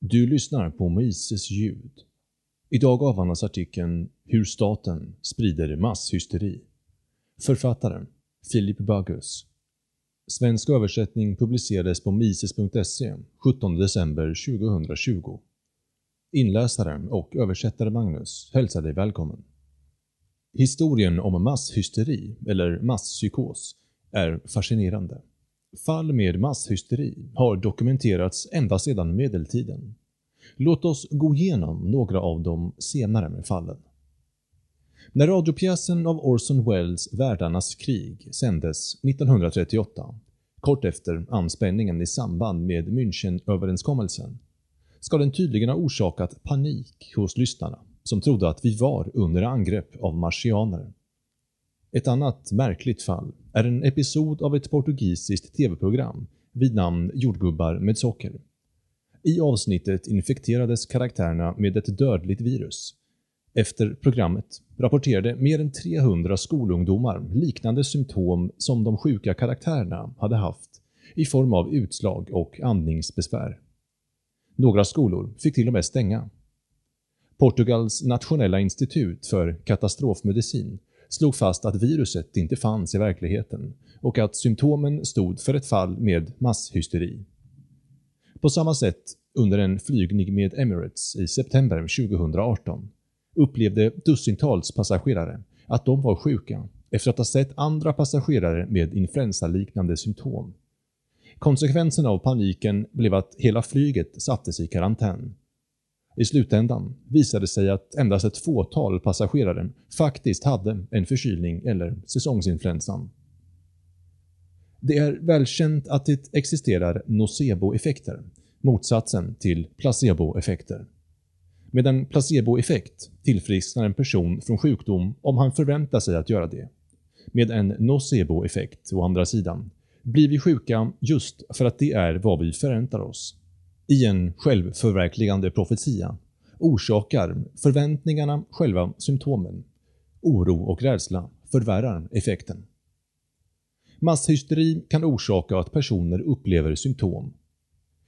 Du lyssnar på Moises ljud. Idag avhandlas artikeln “Hur staten sprider masshysteri”. Författaren Philip Bagus. Svensk översättning publicerades på mises.se 17 december 2020. Inläsaren och översättare Magnus hälsar dig välkommen. Historien om masshysteri, eller masspsykos, är fascinerande. Fall med masshysteri har dokumenterats ända sedan medeltiden. Låt oss gå igenom några av de senare fallen. När radiopjäsen av Orson Welles Världarnas krig sändes 1938, kort efter anspänningen i samband med Münchenöverenskommelsen, ska den tydligen ha orsakat panik hos lyssnarna som trodde att vi var under angrepp av marsianer. Ett annat märkligt fall är en episod av ett portugisiskt tv-program vid namn Jordgubbar med socker. I avsnittet infekterades karaktärerna med ett dödligt virus. Efter programmet rapporterade mer än 300 skolungdomar liknande symptom som de sjuka karaktärerna hade haft i form av utslag och andningsbesvär. Några skolor fick till och med stänga. Portugals nationella institut för katastrofmedicin slog fast att viruset inte fanns i verkligheten och att symptomen stod för ett fall med masshysteri. På samma sätt under en flygning med Emirates i september 2018 upplevde dussintals passagerare att de var sjuka efter att ha sett andra passagerare med influensaliknande symptom. Konsekvensen av paniken blev att hela flyget sattes i karantän i slutändan visade det sig att endast ett fåtal passagerare faktiskt hade en förkylning eller säsongsinfluensan. Det är välkänt att det existerar noceboeffekter, motsatsen till placeboeffekter. Med en placeboeffekt tillfrisknar en person från sjukdom om han förväntar sig att göra det. Med en noceboeffekt, å andra sidan, blir vi sjuka just för att det är vad vi förväntar oss. I en självförverkligande profetia orsakar förväntningarna själva symptomen. Oro och rädsla förvärrar effekten. Masshysteri kan orsaka att personer upplever symptom.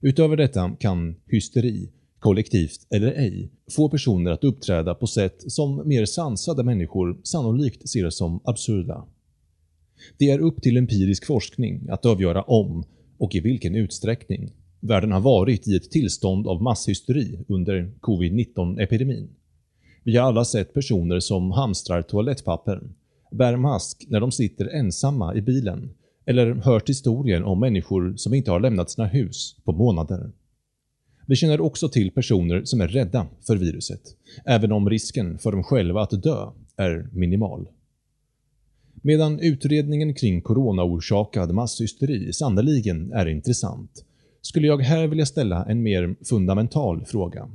Utöver detta kan hysteri, kollektivt eller ej, få personer att uppträda på sätt som mer sansade människor sannolikt ser som absurda. Det är upp till empirisk forskning att avgöra om och i vilken utsträckning Världen har varit i ett tillstånd av masshysteri under covid-19-epidemin. Vi har alla sett personer som hamstrar toalettpapper, bär mask när de sitter ensamma i bilen eller hört historier om människor som inte har lämnat sina hus på månader. Vi känner också till personer som är rädda för viruset, även om risken för dem själva att dö är minimal. Medan utredningen kring coronaorsakad masshysteri sannoliken är intressant skulle jag här vilja ställa en mer fundamental fråga,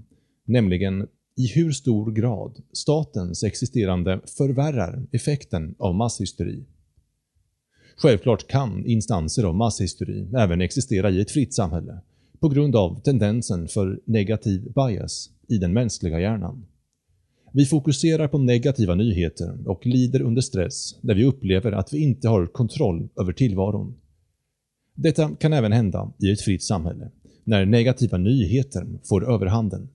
nämligen i hur stor grad statens existerande förvärrar effekten av masshysteri. Självklart kan instanser av masshysteri även existera i ett fritt samhälle på grund av tendensen för negativ bias i den mänskliga hjärnan. Vi fokuserar på negativa nyheter och lider under stress när vi upplever att vi inte har kontroll över tillvaron detta kan även hända i ett fritt samhälle, när negativa nyheter får överhanden.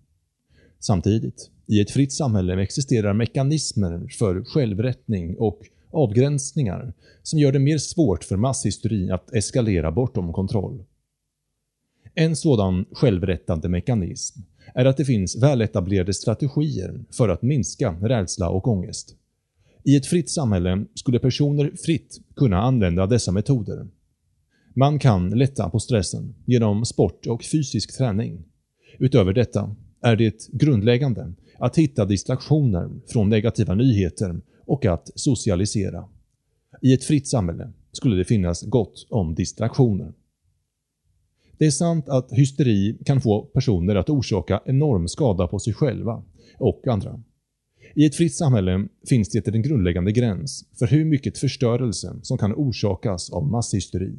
Samtidigt, i ett fritt samhälle existerar mekanismer för självrättning och avgränsningar som gör det mer svårt för masshysteri att eskalera bortom kontroll. En sådan självrättande mekanism är att det finns väletablerade strategier för att minska rädsla och ångest. I ett fritt samhälle skulle personer fritt kunna använda dessa metoder man kan lätta på stressen genom sport och fysisk träning. Utöver detta är det grundläggande att hitta distraktioner från negativa nyheter och att socialisera. I ett fritt samhälle skulle det finnas gott om distraktioner. Det är sant att hysteri kan få personer att orsaka enorm skada på sig själva och andra. I ett fritt samhälle finns det en grundläggande gräns för hur mycket förstörelse som kan orsakas av masshysteri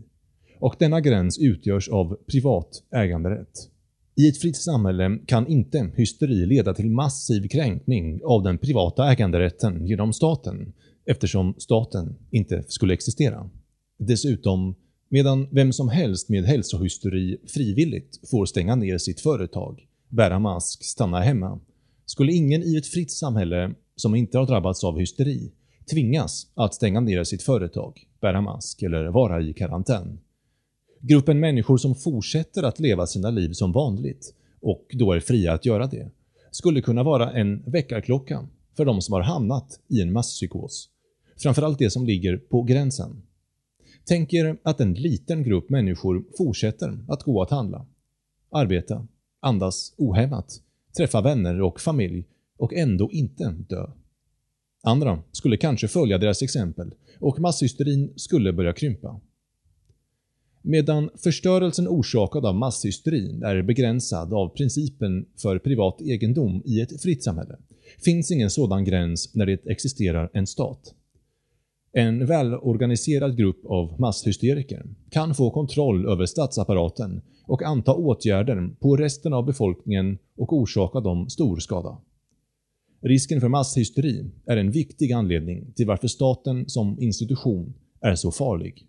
och denna gräns utgörs av privat äganderätt. I ett fritt samhälle kan inte hysteri leda till massiv kränkning av den privata äganderätten genom staten, eftersom staten inte skulle existera. Dessutom, medan vem som helst med hälsohysteri frivilligt får stänga ner sitt företag, bära mask, stanna hemma, skulle ingen i ett fritt samhälle som inte har drabbats av hysteri tvingas att stänga ner sitt företag, bära mask eller vara i karantän. Gruppen människor som fortsätter att leva sina liv som vanligt och då är fria att göra det, skulle kunna vara en väckarklocka för de som har hamnat i en masspsykos. Framförallt de som ligger på gränsen. Tänk er att en liten grupp människor fortsätter att gå att handla, arbeta, andas ohämmat, träffa vänner och familj och ändå inte dö. Andra skulle kanske följa deras exempel och masshysterin skulle börja krympa. Medan förstörelsen orsakad av masshysterin är begränsad av principen för privat egendom i ett fritt samhälle, finns ingen sådan gräns när det existerar en stat. En välorganiserad grupp av masshysteriker kan få kontroll över statsapparaten och anta åtgärder på resten av befolkningen och orsaka dem stor skada. Risken för masshysteri är en viktig anledning till varför staten som institution är så farlig.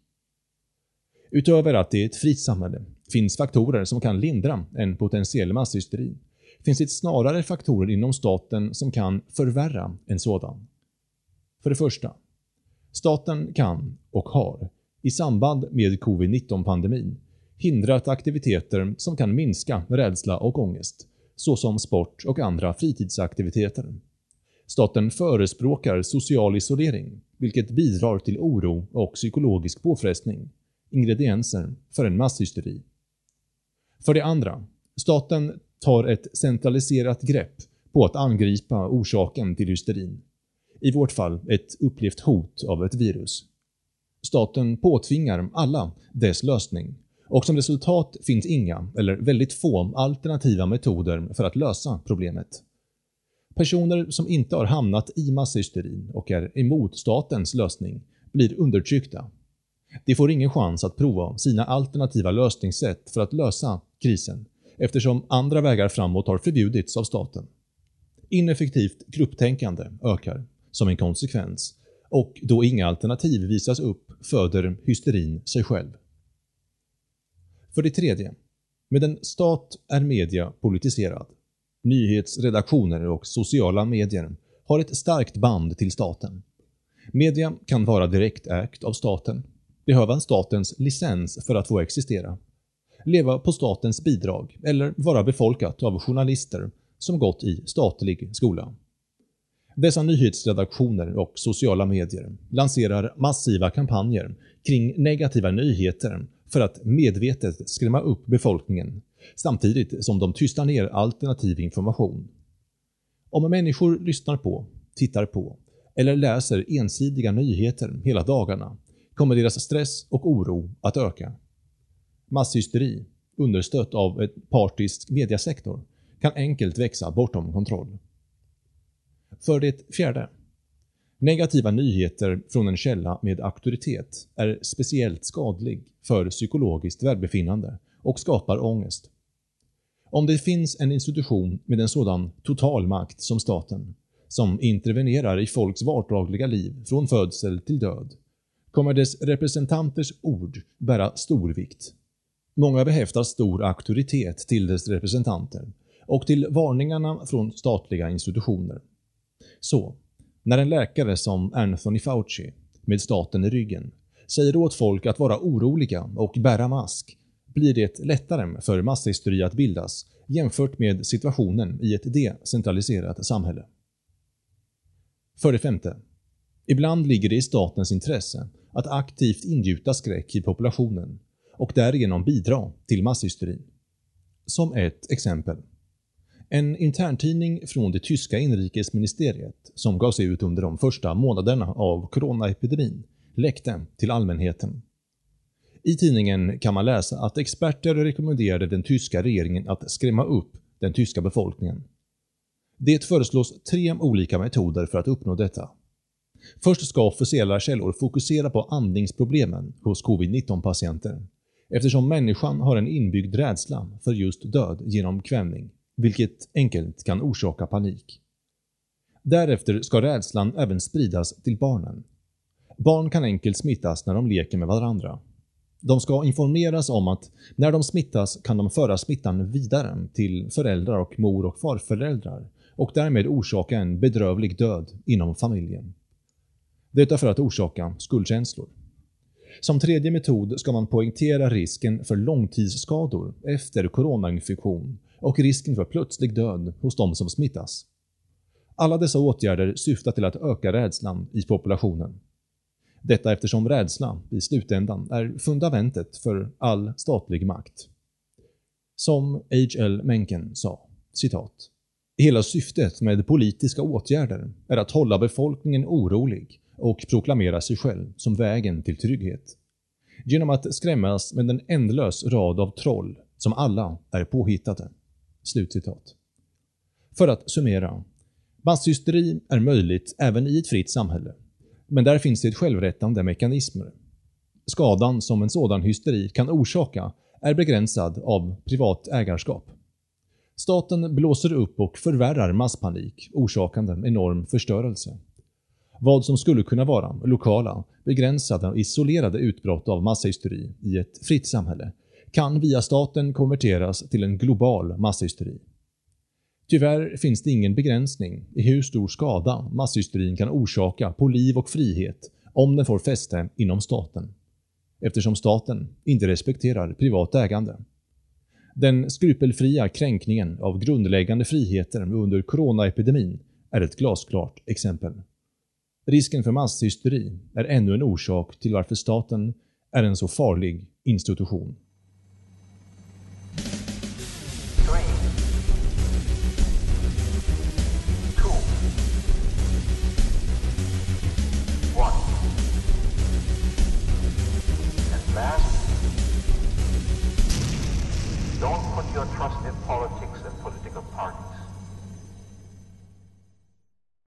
Utöver att det är ett fritt samhälle finns faktorer som kan lindra en potentiell masshysteri, finns det snarare faktorer inom staten som kan förvärra en sådan. För det första, staten kan och har i samband med covid-19-pandemin hindrat aktiviteter som kan minska rädsla och ångest, såsom sport och andra fritidsaktiviteter. Staten förespråkar social isolering, vilket bidrar till oro och psykologisk påfrestning, ingredienser för en masshysteri. För det andra, staten tar ett centraliserat grepp på att angripa orsaken till hysterin. I vårt fall ett upplevt hot av ett virus. Staten påtvingar alla dess lösning och som resultat finns inga, eller väldigt få, alternativa metoder för att lösa problemet. Personer som inte har hamnat i masshysterin och är emot statens lösning blir undertryckta. De får ingen chans att prova sina alternativa lösningssätt för att lösa krisen eftersom andra vägar framåt har förbjudits av staten. Ineffektivt grupptänkande ökar som en konsekvens och då inga alternativ visas upp föder hysterin sig själv. För det tredje, med en stat är media politiserad. Nyhetsredaktioner och sociala medier har ett starkt band till staten. Media kan vara direkt ägt av staten, behöva statens licens för att få existera, leva på statens bidrag eller vara befolkat av journalister som gått i statlig skola. Dessa nyhetsredaktioner och sociala medier lanserar massiva kampanjer kring negativa nyheter för att medvetet skrämma upp befolkningen samtidigt som de tystar ner alternativ information. Om människor lyssnar på, tittar på eller läser ensidiga nyheter hela dagarna kommer deras stress och oro att öka. Masshysteri, understött av ett partisk mediasektor, kan enkelt växa bortom kontroll. För det fjärde. Negativa nyheter från en källa med auktoritet är speciellt skadlig för psykologiskt välbefinnande och skapar ångest. Om det finns en institution med en sådan total makt som staten, som intervenerar i folks vardagliga liv från födsel till död, kommer dess representanters ord bära stor vikt. Många behäftar stor auktoritet till dess representanter och till varningarna från statliga institutioner. Så, när en läkare som Anthony Fauci, med staten i ryggen, säger åt folk att vara oroliga och bära mask blir det lättare för masshysteri att bildas jämfört med situationen i ett decentraliserat samhälle. För det femte. Ibland ligger det i statens intresse att aktivt ingjuta skräck i populationen och därigenom bidra till masshysterin. Som ett exempel. En interntidning från det tyska inrikesministeriet som gavs ut under de första månaderna av coronaepidemin läckte till allmänheten. I tidningen kan man läsa att experter rekommenderade den tyska regeringen att skrämma upp den tyska befolkningen. Det föreslås tre olika metoder för att uppnå detta. Först ska officiella källor fokusera på andningsproblemen hos covid-19-patienter eftersom människan har en inbyggd rädsla för just död genom kvävning, vilket enkelt kan orsaka panik. Därefter ska rädslan även spridas till barnen. Barn kan enkelt smittas när de leker med varandra De ska informeras om att när de smittas kan de föra smittan vidare till föräldrar och mor och farföräldrar och därmed orsaka en bedrövlig död inom familjen. Detta för att orsaka skuldkänslor. Som tredje metod ska man poängtera risken för långtidsskador efter coronainfektion och risken för plötslig död hos de som smittas. Alla dessa åtgärder syftar till att öka rädslan i populationen. Detta eftersom rädsla i slutändan är fundamentet för all statlig makt. Som H.L. Mencken sa, citat. Hela syftet med politiska åtgärder är att hålla befolkningen orolig och proklamera sig själv som vägen till trygghet. Genom att skrämmas med en ändlös rad av troll som alla är påhittade.” Slutcitat. För att summera. Masshysteri är möjligt även i ett fritt samhälle, men där finns det självrättande mekanismer. Skadan som en sådan hysteri kan orsaka är begränsad av privat ägarskap. Staten blåser upp och förvärrar masspanik, orsakande enorm förstörelse. Vad som skulle kunna vara lokala, begränsade och isolerade utbrott av masshysteri i ett fritt samhälle kan via staten konverteras till en global masshysteri. Tyvärr finns det ingen begränsning i hur stor skada masshysterin kan orsaka på liv och frihet om den får fäste inom staten, eftersom staten inte respekterar privat ägande. Den skrupelfria kränkningen av grundläggande friheter under coronaepidemin är ett glasklart exempel. Risken för masshysteri är ännu en orsak till varför staten är en så farlig institution. Don't put your trust in politics.